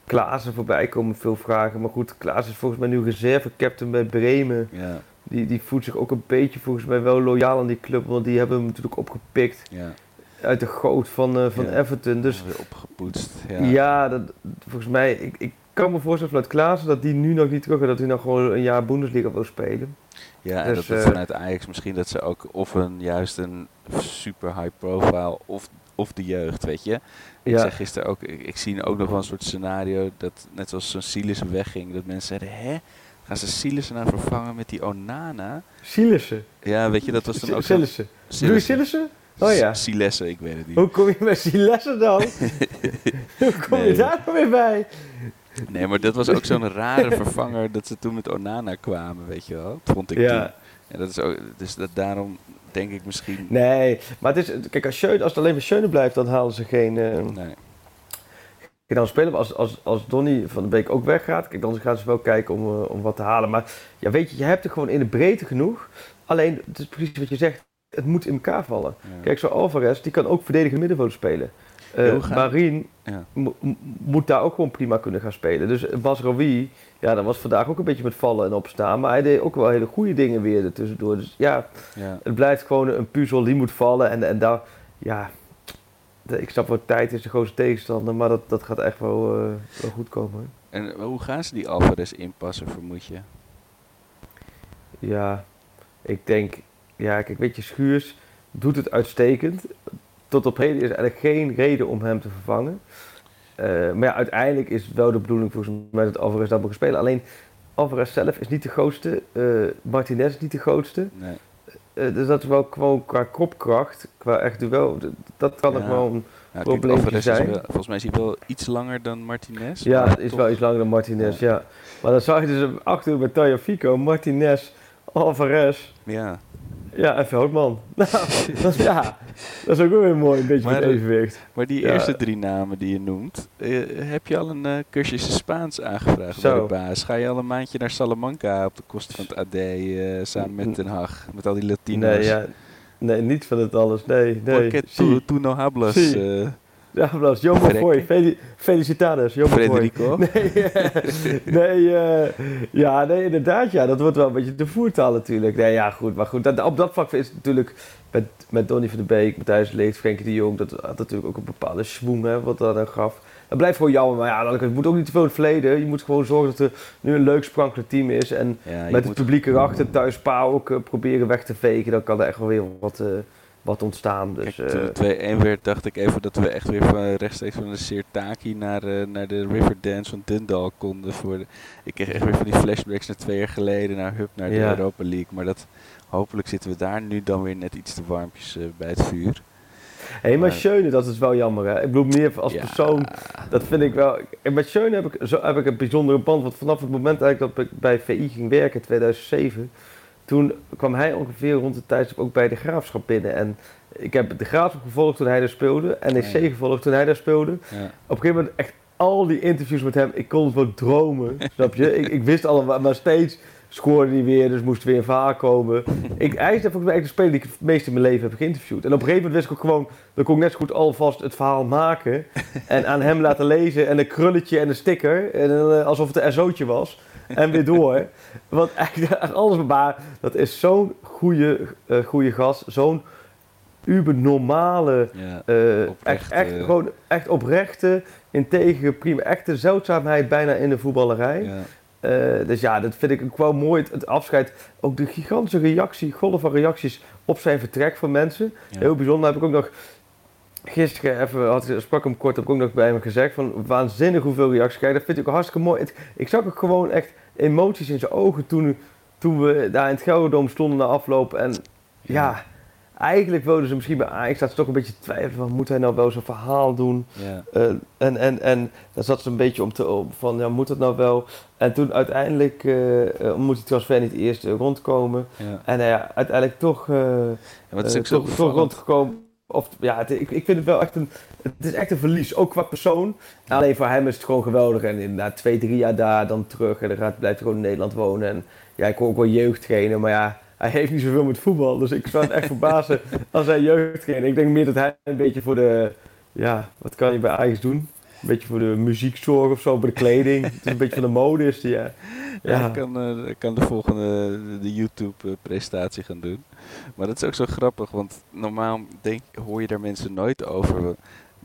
Klaassen voorbij komen, veel vragen. Maar goed, Klaassen is volgens mij nu reserve-captain bij Bremen. Ja, Die, die voelt zich ook een beetje volgens mij wel loyaal aan die club. Want die hebben hem natuurlijk opgepikt ja. uit de goot van, eh, van Ja. Everton. Dus weer opgepoetst. ja, Ja. dat, volgens mij... Ik, ik kan me voorstellen vanuit Klaassen dat die nu nog niet terug. Dat hij nog gewoon een jaar Bundesliga wil spelen. Ja, en Dus, dat het eh, vanuit Ajax misschien dat ze ook of een juist een super high profile of, of de jeugd, weet je. Ik zeg gisteren ook, ik, ik zie ook nog wel een soort scenario dat net zoals zo'n Silas wegging, dat mensen zeiden, hè, gaan ze Silas nou vervangen met die Onana? Sielissen. Ja, weet je, dat was dan ook Sillissen. Doe? Oh ja. Silessen, ik weet het niet. Hoe kom je met Silessen dan? Hoe kom je daar nou weer bij? Nee, maar dat was ook zo'n rare vervanger dat ze toen met Onana kwamen, weet je wel. Dat vond ik Ja. toen. En dat is ook, dus dat daarom denk ik misschien... Nee, maar het is, kijk, als, Schöne, als het alleen maar Schöne blijft, dan halen ze geen, eh Nee. geen dan spelen. Maar als, als, als Donny van de Beek ook weggaat, kijk, dan gaan ze wel kijken om, eh, om wat te halen. Maar ja, weet je, je hebt er gewoon in de breedte genoeg. Alleen, het is precies wat je zegt, het moet in elkaar vallen. Ja. Kijk, zo Alvarez, die kan ook verdedigend middenveld spelen. Eh hoe gaat- Marien Ja. mo- m- moet daar ook gewoon prima kunnen gaan spelen. Dus Basraoui, ja, dat was vandaag ook een beetje met vallen en opstaan. Maar hij deed ook wel hele goede dingen weer ertussendoor. Dus ja, Ja. het blijft gewoon een puzzel die moet vallen. En, en daar, ja, ik snap wel, tijd is de grootste tegenstander. Maar dat, dat gaat echt wel, eh, wel goed komen. En hoe gaan ze die Alvarez inpassen, vermoed je? Ja, ik denk, ja, kijk, weet je, Schuurs doet het uitstekend. Tot op heden is er eigenlijk geen reden om hem te vervangen. Eh, maar ja, uiteindelijk is wel de bedoeling volgens mij dat Alvarez dat moet spelen. Alleen Alvarez zelf is niet de grootste. eh, Martinez is niet de grootste. Nee. Eh, dus dat is wel gewoon qua kopkracht, qua echt duel. Dat kan Ja. nog wel een is zijn. wel, volgens mij is hij wel iets langer dan Martinez. Ja, het is toch- wel iets langer dan Martinez, ja. Maar dan zag je dus achter bij Tagliafico, Martinez, Alvarez. Ja. Ja, en Veldman. Nou, dat, is- ja, dat is ook wel weer mooi, een beetje Maar, met eh, evenwicht. Maar die Ja. eerste drie namen die je noemt, eh, heb je al een eh, cursus Spaans aangevraagd Zo. bij de baas? Ga je al een maandje naar Salamanca op de kosten van het AD eh, samen met Den Haag, met al die Latino's? Nee, ja, nee, niet van het alles, nee. nee. Porque tu, no hablas. Sí. eh, Ja, Blas, Jomo Verrekken. Foy, Fel felicitados, Jomo Foy. Federico? Nee, eh, nee, eh, ja, nee, inderdaad, ja, dat wordt wel een beetje de voertaal natuurlijk. Nee, ja, goed, maar goed, dat, op dat vlak is het natuurlijk met, met Donny van de Beek, Matthijs Leegt, Frenkie de Jong, dat had natuurlijk ook een bepaalde schwung, hè, wat dat dan gaf. Dat blijft gewoon jammer, maar ja, het moet ook niet te veel in het verleden. Je moet gewoon zorgen dat er nu een leuk sprankelijk team is en Ja, met het publiek erachter, thuis Pa ook eh, proberen weg te vegen, dan kan er echt wel weer wat, wat ontstaan. Dus, Kijk, toen eh, het 2-1 werd, dacht ik even dat we echt weer van, rechtstreeks van de Sirtaki naar, eh, naar de Riverdance van Dundalk konden. Voor de, ik kreeg echt weer van die flashbacks naar twee jaar geleden, naar Hub, naar de Ja. Europa League. Maar dat, hopelijk zitten we daar nu dan weer net iets te warmpjes eh, bij het vuur. Hé, maar Maar- Schöne, dat is wel jammer hè. Ik bedoel, meer als Ja. persoon, dat vind ik wel... En met Schöne heb ik, zo, heb ik een bijzondere band, want vanaf het moment eigenlijk dat ik bij VI ging werken, in 2007, toen kwam hij ongeveer rond de tijd ook bij de Graafschap binnen. En ik heb de Graafschap gevolgd toen hij daar speelde, NEC Ah, ja. gevolgd toen hij daar speelde. Ja. Op een gegeven moment echt al die interviews met hem, ik kon het wel dromen, snap je? Ik, ik wist allemaal, maar steeds scoorde hij weer, dus moest er weer verhaal komen. Ik, hij is volgens mij echt de speler die ik het meest in mijn leven heb geïnterviewd. En op een gegeven moment wist ik ook gewoon, dan kon ik net zo goed alvast het verhaal maken en aan hem laten lezen en een krulletje en een sticker, en, eh, alsof het een SO'tje was. En weer door. Want eigenlijk alles maar dat is zo'n goede, eh, goede gast, zo'n uber normale, Ja, eh, echt, echt, gewoon echt oprechte, integere, prima, echte zeldzaamheid bijna in de voetballerij. Ja. Eh, dus ja, dat vind ik ook wel mooi. Het, het afscheid, ook de gigantische reactie, golf van reacties op zijn vertrek van mensen. Ja. Heel bijzonder. Heb ik ook nog gisteren even, had, ik- sprak hem kort, heb ik ook nog bij hem gezegd van waanzinnig hoeveel reacties krijgen. Dat vind ik ook hartstikke mooi. Het- ik zag ook gewoon echt emoties in zijn ogen toen, toen we daar in het Gelderdoom stonden na afloop. En ja, eigenlijk wilden ze misschien bij Ajax dat ze toch een beetje twijfelen van moet hij nou wel zo'n verhaal doen? Ja. Eh, en, en, en daar zat ze een beetje om te om van, ja, moet dat nou wel? En toen uiteindelijk eh, moet die transfer niet eerst rondkomen. Ja. En ja, uiteindelijk toch, toch, rondgekomen. Of, ja, het, ik, ik vind het wel echt een, het is echt een verlies, ook qua persoon. Alleen voor hem is het gewoon geweldig. En inderdaad twee, drie jaar daar, dan terug. En dan gaat, blijft hij gewoon in Nederland wonen. En ja, ik hoor ook wel jeugdtrainer, maar ja, hij heeft niet zoveel met voetbal. Dus ik zou het echt verbazen als hij jeugdtrainer. Ik denk meer dat hij een beetje voor de, ja, wat kan je bij Ajax doen? Een beetje voor de muziekzorg of zo, bij de kleding. het is een beetje van de mode is die, ja. Ja, kan, eh, kan de volgende de YouTube-presentatie gaan doen. Maar dat is ook zo grappig, want normaal denk, hoor je daar mensen nooit over.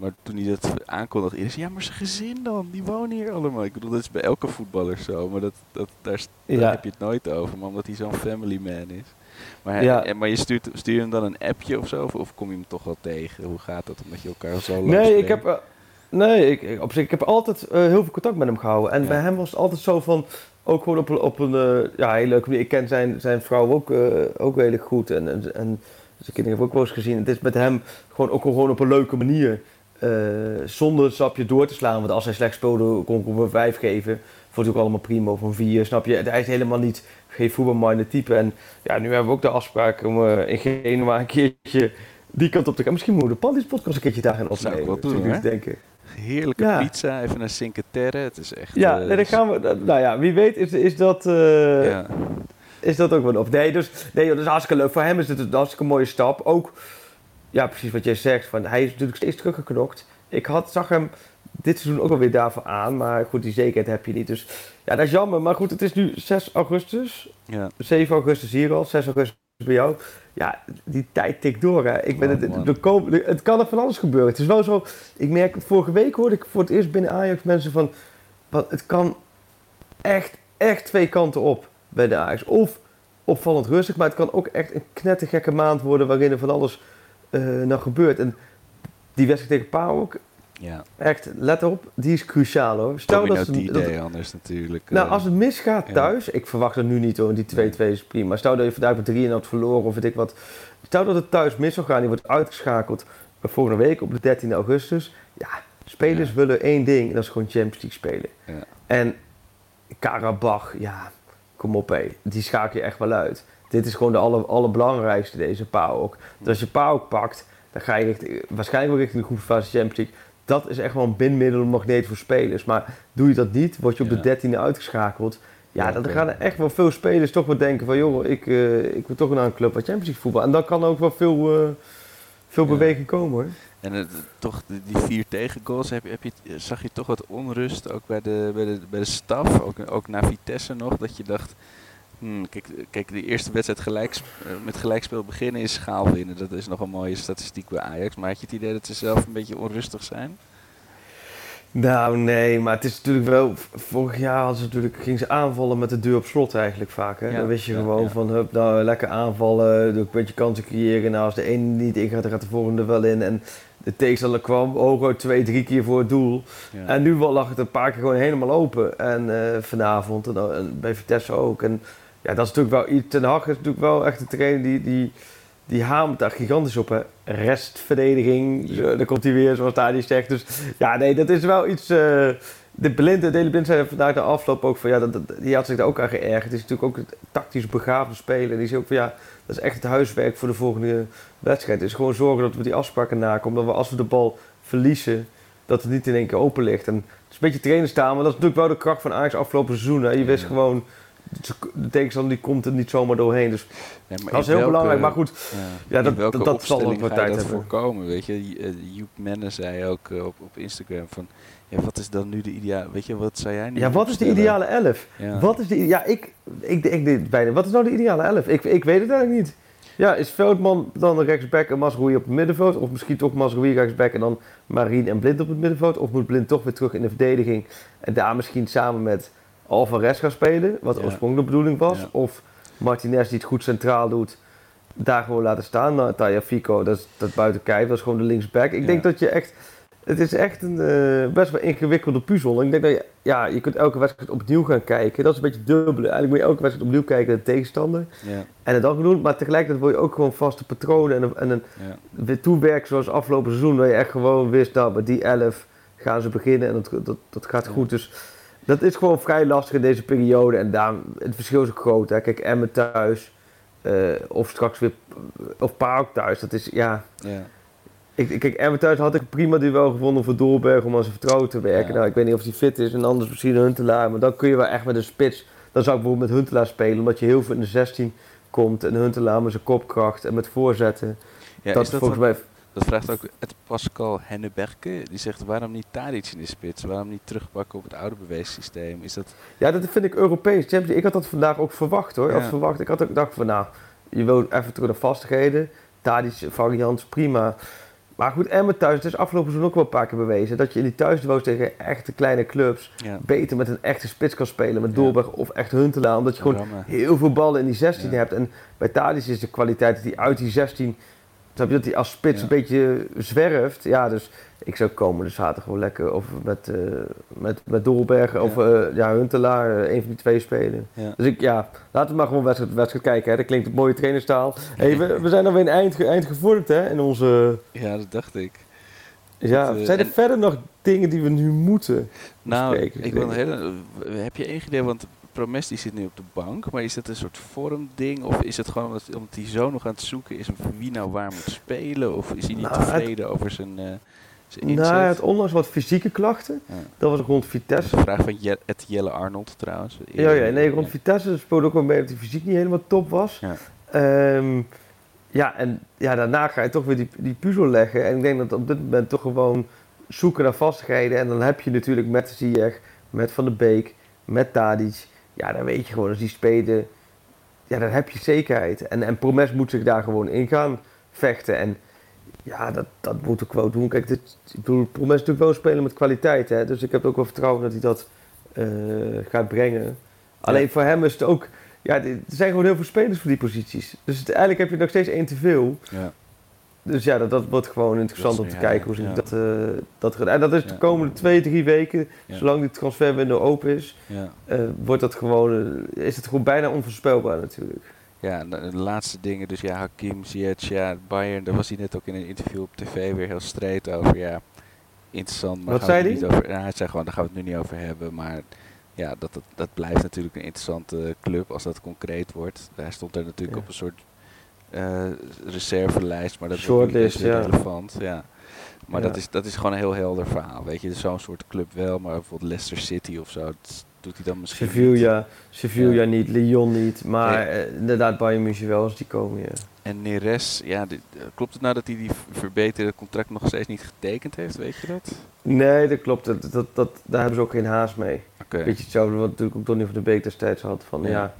Maar toen hij dat aankondigde, zei, ja, maar zijn gezin dan, die wonen hier allemaal. Ik bedoel, dat is bij elke voetballer zo, maar dat, dat, daar, daar heb je het nooit over. Maar omdat hij zo'n family man is. Maar, hij, Ja. maar je stuurt, stuur je hem dan een appje of zo? Of, of kom je hem toch wel tegen? Hoe gaat dat, omdat je elkaar zo lang Nee, ik heb, eh, nee ik, ik- op zich, ik heb altijd eh, heel veel contact met hem gehouden. En bij hem was het altijd zo van, ook gewoon op een, op een eh, ja, hele leuke manier. Ik ken zijn, zijn vrouw ook, ook redelijk goed. En, en, en zijn kinderen heb ik ook wel eens gezien. Het is met hem gewoon ook gewoon op een leuke manier. Eh, zonder een sapje door te slaan. Want als hij slecht speelde, kon ik hem een 5 geven. Vond ik ook allemaal prima of een 4, snap je? Hij is helemaal niet geen voetbalminded type. En ja, nu hebben we ook de afspraak om eh, in Genua een keertje die kant op te gaan. Misschien moeten we de Pandis podcast een keertje daar gaan Dat zou ik opnemen. wel doen, denken. Heerlijke Ja. pizza, even naar Cinque Terre. Het is echt... Ja, eh, dan gaan we. dat- Nou ja, wie weet is, is dat. Ja. Is dat ook wel op? Nee, dus, nee, dat is hartstikke leuk. Voor hem is het een hartstikke mooie stap. Ook, ja, precies wat jij zegt. Van, hij is natuurlijk steeds teruggeknokt. Ik had, zag hem dit seizoen ook alweer daarvoor aan. Maar goed, die zekerheid heb je niet. Dus ja, dat is jammer. Maar goed, het is nu 6 augustus. Ja. 7 augustus hier al. 6 augustus bij jou. Ja, die tijd tikt door. Hè. Ik ben Oh, het, er- het kan er van alles gebeuren. Het is wel zo. Ik merk, vorige week hoorde ik voor het eerst binnen Ajax mensen van. Wat, het kan echt, echt twee kanten op bij de Ajax. Of opvallend rustig, maar het kan ook echt een knettergekke maand worden waarin er van alles eh nou gebeurt. En die wedstrijd tegen PAOK, Ja. echt, let op, die is cruciaal hoor. Stel dat, ze- D-Day dat, anders natuurlijk. nou, eh. als het misgaat ja. thuis, ik verwacht het nu niet hoor, die 2-2 is prima. Stel dat je vandaag met 3 had verloren of weet ik wat. Stel dat het thuis mis zou gaan, die wordt uitgeschakeld eh, volgende week op de 13 augustus. Ja, spelers Ja. willen één ding en dat is gewoon Champions League spelen. Ja. En Karabach, ja, kom op hé, die schakel je echt wel uit. Dit is gewoon de aller, allerbelangrijkste, deze PAOK. Dus als je PAOK pakt, dan ga je richting, waarschijnlijk wel richting de groepsfase Champions League. Dat is echt wel een bindmiddel, een magneet voor spelers. Maar doe je dat niet, word je op Ja. de 13e uitgeschakeld. Ja, Ja, dan gaan er echt wel veel spelers toch wel denken van... joh, ik, eh, ik wil toch naar een club wat Champions League voetbal. En dan kan ook wel veel, eh, veel Ja. beweging komen hoor. En toch, die, die vier tegengoals, heb, je- heb je, zag je toch wat onrust ook bij de, bij de, bij de staf, ook, ook naar Vitesse nog, dat je dacht, hmm, kijk, kijk, de eerste wedstrijd gelijk, met gelijkspel beginnen is schaal winnen. Dat is nog een mooie statistiek bij Ajax, maar had je het idee dat ze zelf een beetje onrustig zijn? Nou, nee, maar het is natuurlijk wel... Vorig jaar hadden ze natuurlijk, gingen ze aanvallen met de deur op slot eigenlijk vaak. Hè? Ja, Dan wist je ja, gewoon ja. van, hup, nou, lekker aanvallen, doe een beetje kansen creëren. Nou, als de ene niet ingaat, dan gaat de volgende wel in. En de tegenstander kwam hooguit twee, drie keer voor het doel. En nu lag het een paar keer gewoon helemaal open. En eh, vanavond, en, en bij Vitesse ook. En ja, dat is natuurlijk wel iets... Ten Hag is natuurlijk wel echt een trainer die... die die hamert daar gigantisch op, hè. Restverdediging, dan komt hij weer, zoals Tadi zegt. Dus ja, nee, dat is wel iets... eh, de Blind, de Dele Blind zei vandaag de afloop ook van... Ja, dat, dat- die had zich daar ook aan geërgerd. Het is natuurlijk ook een tactisch begaafde speler. Die zei ook van, ja, dat is echt het huiswerk voor de volgende wedstrijd. Het is gewoon zorgen dat we die afspraken nakomen. Dat we als we de bal verliezen, dat het niet in één keer open ligt. En het is een beetje trainen staan, maar dat is natuurlijk wel de kracht van Ajax afgelopen seizoen. Hè. Je wist Ja. gewoon... De tegenstander die komt er niet zomaar doorheen. Dus Nee, dat is heel welke- belangrijk. Maar goed, Ja, Ja, dat- dat- dat zal opstelling wat tijd hebben. voorkomen, weet je? Eh, Joep Menne zei ook eh, op, op Instagram van, ja, wat is dan nu de ideale, weet je, wat zou jij nu Ja, wat is de ideale elf? Ja. Wat is de, ja, ik, ik, ik, ik bijna. Wat is nou de ideale elf? Ik, ik weet het eigenlijk niet. Ja, is Veldman dan rechtsback en Masroei op het middenveld? Of misschien toch Masroei rechtsback en dan Marien en Blind op het middenveld? Of moet Blind toch weer terug in de verdediging en daar misschien samen met Alvarez gaan spelen? Wat de Ja. oorspronkelijke bedoeling was. Of Martinez die het goed centraal doet, daar gewoon laten staan. Nou, Taya Fico, dat is dat buiten kijf, dat is gewoon de linksback. Ik denk dat je echt... Het is echt een eh, best wel ingewikkelde puzzel. Ik denk dat je, ja, je kunt elke wedstrijd opnieuw gaan kijken. Dat is een beetje dubbele. Eigenlijk moet je elke wedstrijd opnieuw kijken naar de tegenstander. Ja, En het dan doen. Maar tegelijkertijd wil je ook gewoon vaste patronen en, een- en een ja. weer toewerken zoals afgelopen seizoen. Dat je echt gewoon wist, nou, bij die 11 gaan ze beginnen en dat, dat, dat gaat goed. Dus dat is gewoon vrij lastig in deze periode. En daarom, het verschil is ook groot. Hè. Kijk, Emmen thuis. eh, of straks weer, of Paok thuis. Dat is, ja... ja. Ik, kijk, Emmen thuis had ik een prima duel gevonden voor Doorberg om aan zijn vertrouwen te werken. Ja. Nou, ik weet niet of hij fit is en anders misschien een Huntelaar. Maar dan kun je wel echt met een spits dan zou ik bijvoorbeeld met Huntelaar spelen, omdat je heel veel in de 16 komt en Huntelaar met zijn kopkracht en met voorzetten. Ja, dat is dat volgens wat- mij Dat vraagt ook het Pascal Henneberke. Die zegt waarom niet Tadic in de spits? Waarom niet terugpakken op het oude beweegsysteem? Is dat... Ja, dat vind ik Europees. Ik had dat vandaag ook verwacht hoor. Ik had Ja. verwacht. Ik had ook gedacht van nou, je wil even terug naar vastigheden. Tadic variant, prima. Maar goed, Emmen thuis, het is afgelopen seizoen ook wel een paar keer bewezen. Dat je in die thuisduels tegen echte kleine clubs Ja. beter met een echte spits kan spelen. Met Ja. Doorberg of echt Huntelaar. Omdat je Ja, gewoon heel veel ballen in die 16 Ja. hebt. En bij Tadic is de kwaliteit dat hij uit die 16... Snap je, dat hij als spits Ja. een beetje zwerft. Ja, dus ik zou komende zaterdag gewoon lekker of met, eh met, met of eh, ja, Huntelaar, eh, een van die twee spelen. Ja. Dus ik, ja, laten we maar gewoon wedstrijd, wedstrijd kijken. Hè. Dat klinkt een mooie trainerstaal. Hey, we, we zijn alweer eind, eind gevorderd hè, in onze... Ja, dat dacht ik. Ja, Dat, zijn er en- verder nog dingen die we nu moeten Nou, ik wil een hele, heb je enig idee, want Promes die zit nu op de bank, maar is dat een soort vormding? Of is het gewoon omdat, omdat hij zo nog aan het zoeken is wie nou waar moet spelen? Of is hij niet Nou, het- tevreden over zijn, eh zijn inzet? Nou, had onlangs wat fysieke klachten. Ja. Dat was rond Vitesse. een vraag van Je Jelle Arnold trouwens. Ja, ja, nee, rond Vitesse speelde ook wel mee dat hij fysiek niet helemaal top was. Ja. Ehm, ja, en ja, daarna ga je toch weer die, die puzzel leggen. En ik denk dat op dit moment toch gewoon zoeken naar vastigheden. En dan heb je natuurlijk met Ziyech, met Van der Beek, met Tadic. Ja, dan weet je gewoon, als die spelen, ja, dan heb je zekerheid. En, en Promes moet zich daar gewoon in gaan vechten. En ja, dat, dat moet ik wel doen. Kijk, dit, ik bedoel, Promes is natuurlijk wel een speler met kwaliteit. Hè? Dus ik heb ook wel vertrouwen dat hij dat eh, gaat brengen. Alleen voor hem is het ook... Ja, er zijn gewoon heel veel spelers voor die posities. Dus het- eigenlijk heb je nog steeds één te veel. Ja. Dus ja, dat, dat wordt gewoon interessant om te kijken hoe ja. dat, eh dat gaat. En dat is de komende twee, drie weken, zolang die transferwindow open is, Ja. eh, wordt dat gewoon, eh, is het gewoon bijna onvoorspelbaar natuurlijk. Ja, de, de laatste dingen, dus ja, Hakim Ziyech, ja, Bayern, daar was hij net ook in een interview op tv weer heel streed over. Ja, interessant, maar Wat gaan we zei hij? niet over. Ja, hij zei gewoon, daar gaan we het nu niet over hebben, maar ja, dat, dat, dat blijft natuurlijk een interessante club als dat concreet wordt. Hij stond er natuurlijk Ja. op een soort eh reservelijst, maar dat Shortlist, niet eens ja. relevant. Ja. Maar Ja. dat, is, dat is gewoon een heel helder verhaal, weet je. Dus Zo'n soort club wel, maar bijvoorbeeld Leicester City of zo, dat doet hij dan misschien niet. Sevilla, Sevilla Ja. niet, Lyon niet, maar eh, inderdaad Bayern München wel als die komen, ja. En Neres, ja, dit- eh, klopt het nou dat hij die verbeterde contract nog steeds niet getekend heeft, weet je dat? Nee, dat klopt. Dat, dat, dat, daar hebben ze ook geen haast mee. Oké. Beetje hetzelfde wat natuurlijk ook Donny van de Beek destijds had. Van, Ja. ja.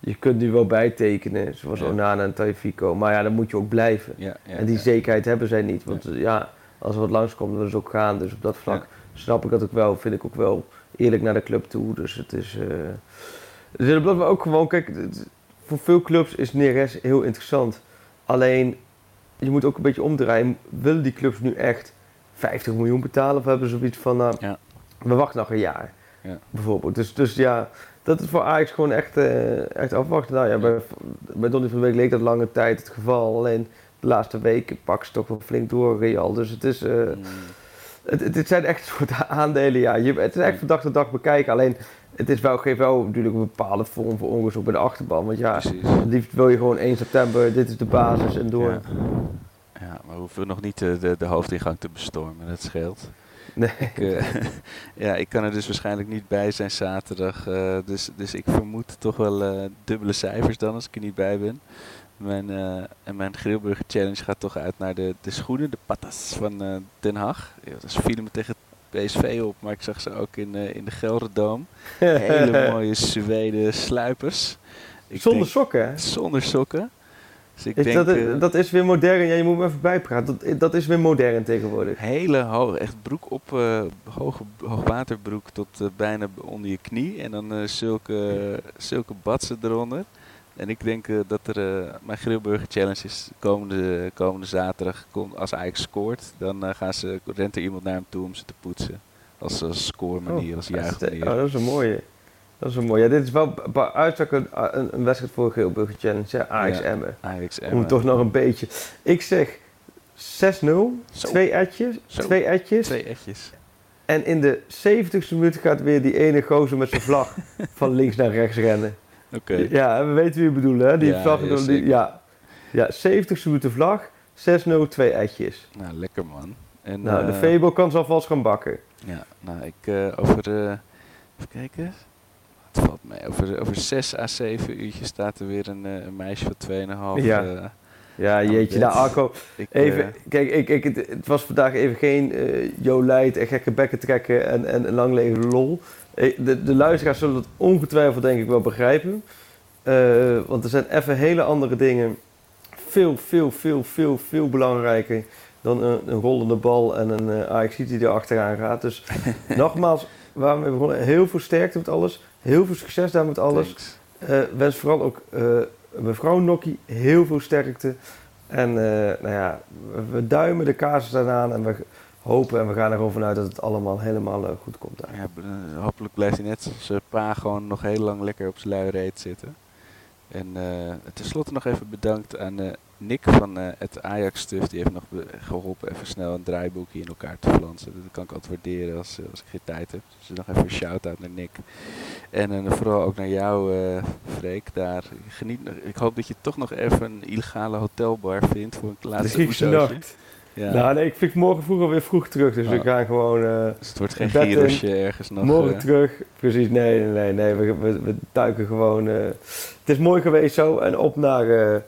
Je kunt nu wel bijtekenen, zoals. Onana en Taifiko. Maar ja, dan moet je ook blijven. En die zekerheid hebben zij niet. Want eh, ja, als er wat langskomt, dan is het ook gaan. Dus op dat vlak snap ik dat ook wel. Vind ik ook wel eerlijk naar de club toe. Dus het is... eh dus op dat ook gewoon... Kijk, voor veel clubs is Neres heel interessant. Alleen, je moet ook een beetje omdraaien. Willen die clubs nu echt 50 miljoen betalen? Of hebben ze zoiets van... Nou, Ja. we wachten nog een jaar Ja. bijvoorbeeld. Dus, dus ja, dat is voor Ajax gewoon echt, eh, echt afwachten. Nou ja, bij, bij Donny van de Beek leek dat lange tijd het geval. Alleen de laatste weken pakken ze toch wel flink door, Real. Dus het is... eh, Mm, het, zijn echt soort aandelen, ja. Je, het is echt van dag tot dag bekijken. Alleen, het is wel, geeft wel natuurlijk een bepaalde vorm voor onrust ook bij de achterban. Want ja, liefst wil je gewoon 1 september, dit is de basis en door. Ja. Ja, maar we hoeven nog niet de, de, de hoofdingang te bestormen, dat scheelt. Nee. Ik, eh, ja, ik kan er dus waarschijnlijk niet bij zijn zaterdag. eh, dus, dus ik vermoed toch wel eh, dubbele cijfers dan als ik er niet bij ben. Mijn, en mijn Grillburger Challenge gaat toch uit naar de, de schoenen, de patas van Den Haag. Ja, ze vielen me tegen PSV op, maar ik zag ze ook in, in de Gelderdoom. Hele mooie Zweden sluipers. Ik Zonder denk- sokken? Zonder sokken. Dus ik Is denk, dat, eh, dat is weer modern. Ja, je moet me even bijpraten. Dat, dat is weer modern tegenwoordig. hele hoog, echt broek op, eh, hoge hoogwaterbroek tot eh, bijna onder je knie. En dan zulke, zulke batsen eronder. En ik denk dat er mijn Grillburger Challenge is komende, komende zaterdag. Komt, als Ajax scoort, dan gaan ze, rent er iemand naar hem toe om ze te poetsen. Als, als scoremanier, als dat is- juichmanier. oh, dat is een mooie. Dat is een mooie. Ja, dit is wel uitstek een, een, een wedstrijd voor Geelburger Challenge. Ja, Ajax Ja, Emmen. Ajax Om toch nog een beetje. Ik zeg 6-0, twee etjes, Zo. twee etjes. Twee etjes. En in de 70ste minuut gaat weer die ene gozer met zijn vlag van links naar rechts rennen. Oké. Ja, we weten wie we bedoelen, hè? Die Ja, vlag, ja, die- ja. ja, 70ste minuut de vlag, 6-0, twee etjes. Nou, lekker man. En, Nou, de eh, Febo kan ze alvast gaan bakken. Ja, nou, ik eh, over. eh, even kijken. Het valt mee. Over, over 6 à 7 uurtjes staat er weer een, een meisje van 2,5. Ja. Uh, ja, jeetje. Nou, Arco, ik, even, uh, kijk, ik, ik, het, het, was vandaag even geen uh, Jolijt en gekke bekken trekken en, en lang leven lol. De, de luisteraars zullen het ongetwijfeld denk ik wel begrijpen. Uh, want er zijn even hele andere dingen veel, veel, veel, veel, veel belangrijker dan een, een rollende bal en een uh, AX die er achteraan gaat. Dus nogmaals, waar we begonnen, heel veel sterkte met alles. Heel veel succes daar met alles. Uh, wens vooral ook mevrouw Nokkie heel veel sterkte. En nou ja, we, duimen de kaas aan en we hopen en we gaan er gewoon vanuit dat het allemaal helemaal uh, goed komt. Daar. Ja, hopelijk blijft hij net zoals pa gewoon nog heel lang lekker op zijn lui reet zitten. En uh, tenslotte nog even bedankt aan uh, Nick van het Ajax Stuff. Die heeft nog geholpen even snel een draaiboekje in elkaar te flansen. Dat kan ik altijd waarderen als, als ik geen tijd heb. Dus nog even een shout-out naar Nick. En vooral ook naar jou, Freek. Daar. Geniet, ik hoop dat je toch nog even een illegale hotelbar vindt voor een laatste oezootje. Ja. Nou, nee, ik vind morgen vroeg alweer vroeg terug, dus oh. we gaan gewoon. Uh, dus het wordt geen girosje ergens nog. Morgen uh... terug, precies. Nee, nee, nee, nee. We, we, we duiken gewoon. Uh, het is mooi geweest zo. En op naar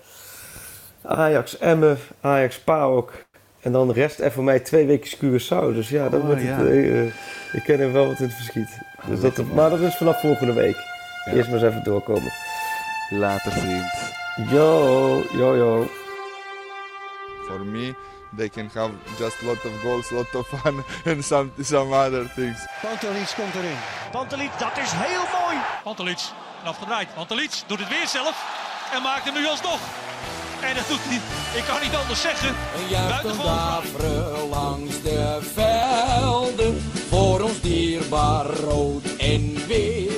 Ajax Emmen, Ajax PAOK. En dan de rest even voor mij twee weken Curaçao. Dus ja, dan oh, wordt ja. het. ik ken er wel wat in het verschiet. Dus dat, maar dat is vanaf volgende week. Ja. Eerst maar eens even doorkomen. Later, vriend. Yo, yo, yo. For me. they can have just a lot of goals, a lot of fun and some, some other things. Pantelic komt erin. Pantelic, dat is heel mooi. Pantelic, afgedraaid. Pantelic doet het weer zelf en maakt hem nu alsnog. En dat doet hij, ik kan niet anders zeggen. Een juichen langs de velden voor ons dierbaar rood en wit.